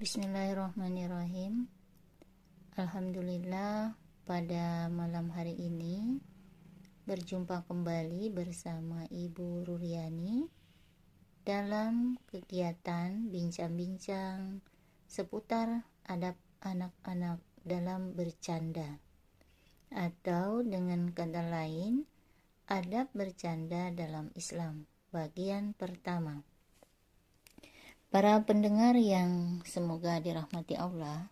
Bismillahirrahmanirrahim. Alhamdulillah pada malam hari ini berjumpa kembali bersama Ibu Ruliani dalam kegiatan bincang-bincang seputar adab anak-anak dalam bercanda. Atau dengan kata lain adab bercanda dalam Islam bagian pertama Para pendengar yang semoga dirahmati Allah,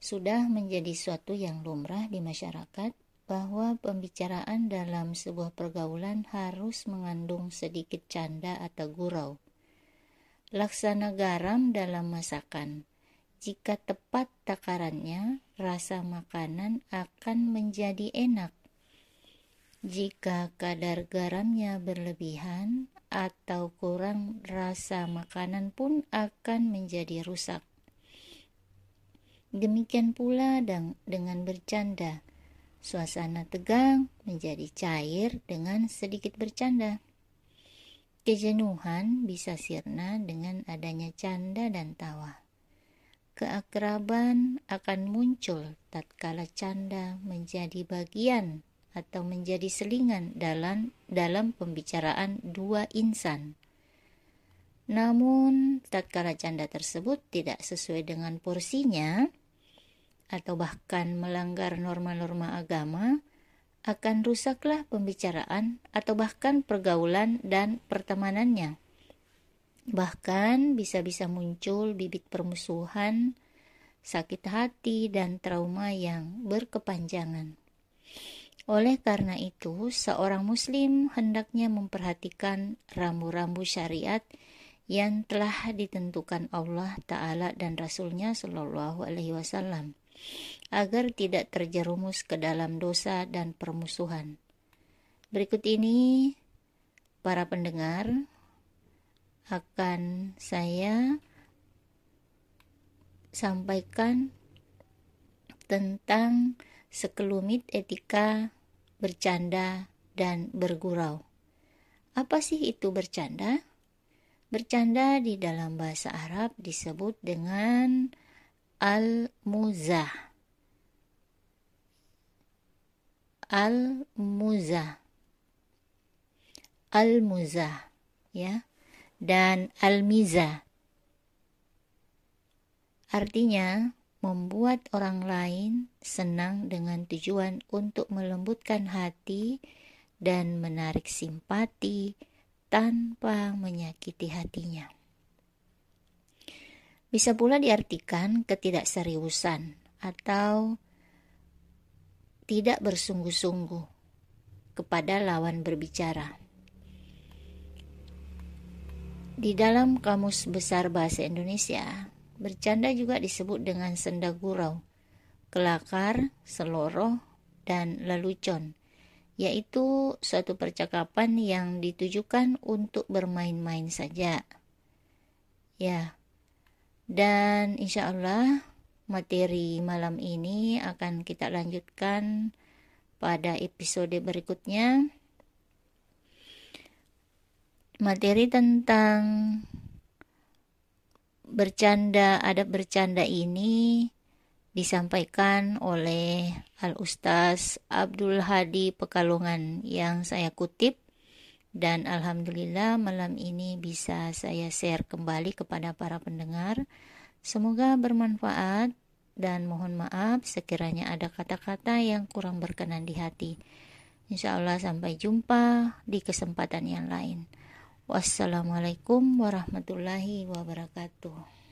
sudah menjadi suatu yang lumrah di masyarakat bahwa pembicaraan dalam sebuah pergaulan harus mengandung sedikit canda atau gurau. Laksana garam dalam masakan. Jika tepat takarannya, rasa makanan akan menjadi enak. Jika kadar garamnya berlebihan, atau kurang rasa makanan pun akan menjadi rusak. Demikian pula dengan bercanda. Suasana tegang menjadi cair dengan sedikit bercanda. Kejenuhan bisa sirna dengan adanya canda dan tawa. Keakraban akan muncul tatkala canda menjadi bagian atau menjadi selingan dalam dalam pembicaraan dua insan. Namun, tatkala canda tersebut tidak sesuai dengan porsinya atau bahkan melanggar norma-norma agama, akan rusaklah pembicaraan atau bahkan pergaulan dan pertemanannya. Bahkan bisa-bisa muncul bibit permusuhan, sakit hati, dan trauma yang berkepanjangan. Oleh karena itu, seorang muslim hendaknya memperhatikan rambu-rambu syariat yang telah ditentukan Allah Ta'ala dan Rasulnya Shallallahu Alaihi Wasallam agar tidak terjerumus ke dalam dosa dan permusuhan. Berikut ini para pendengar akan saya sampaikan tentang sekelumit etika bercanda, dan bergurau. Apa sih itu bercanda? Bercanda di dalam bahasa Arab disebut dengan al-muzah. Al-muzah. Al-muzah, ya. Dan al-mizah. Artinya, membuat orang lain senang dengan tujuan untuk melembutkan hati dan menarik simpati tanpa menyakiti hatinya. Bisa pula diartikan ketidakseriusan atau tidak bersungguh-sungguh kepada lawan berbicara. Di dalam Kamus Besar Bahasa Indonesia, Bercanda juga disebut dengan senda gurau, kelakar, seloroh, dan lelucon, yaitu suatu percakapan yang ditujukan untuk bermain-main saja. Ya, dan insya Allah materi malam ini akan kita lanjutkan pada episode berikutnya. Materi tentang bercanda, adab bercanda ini disampaikan oleh Al-Ustaz Abdul Hadi Pekalongan yang saya kutip dan Alhamdulillah malam ini bisa saya share kembali kepada para pendengar. Semoga bermanfaat dan mohon maaf sekiranya ada kata-kata yang kurang berkenan di hati. Insya Allah sampai jumpa di kesempatan yang lain. Wassalamualaikum warahmatullahi wabarakatuh.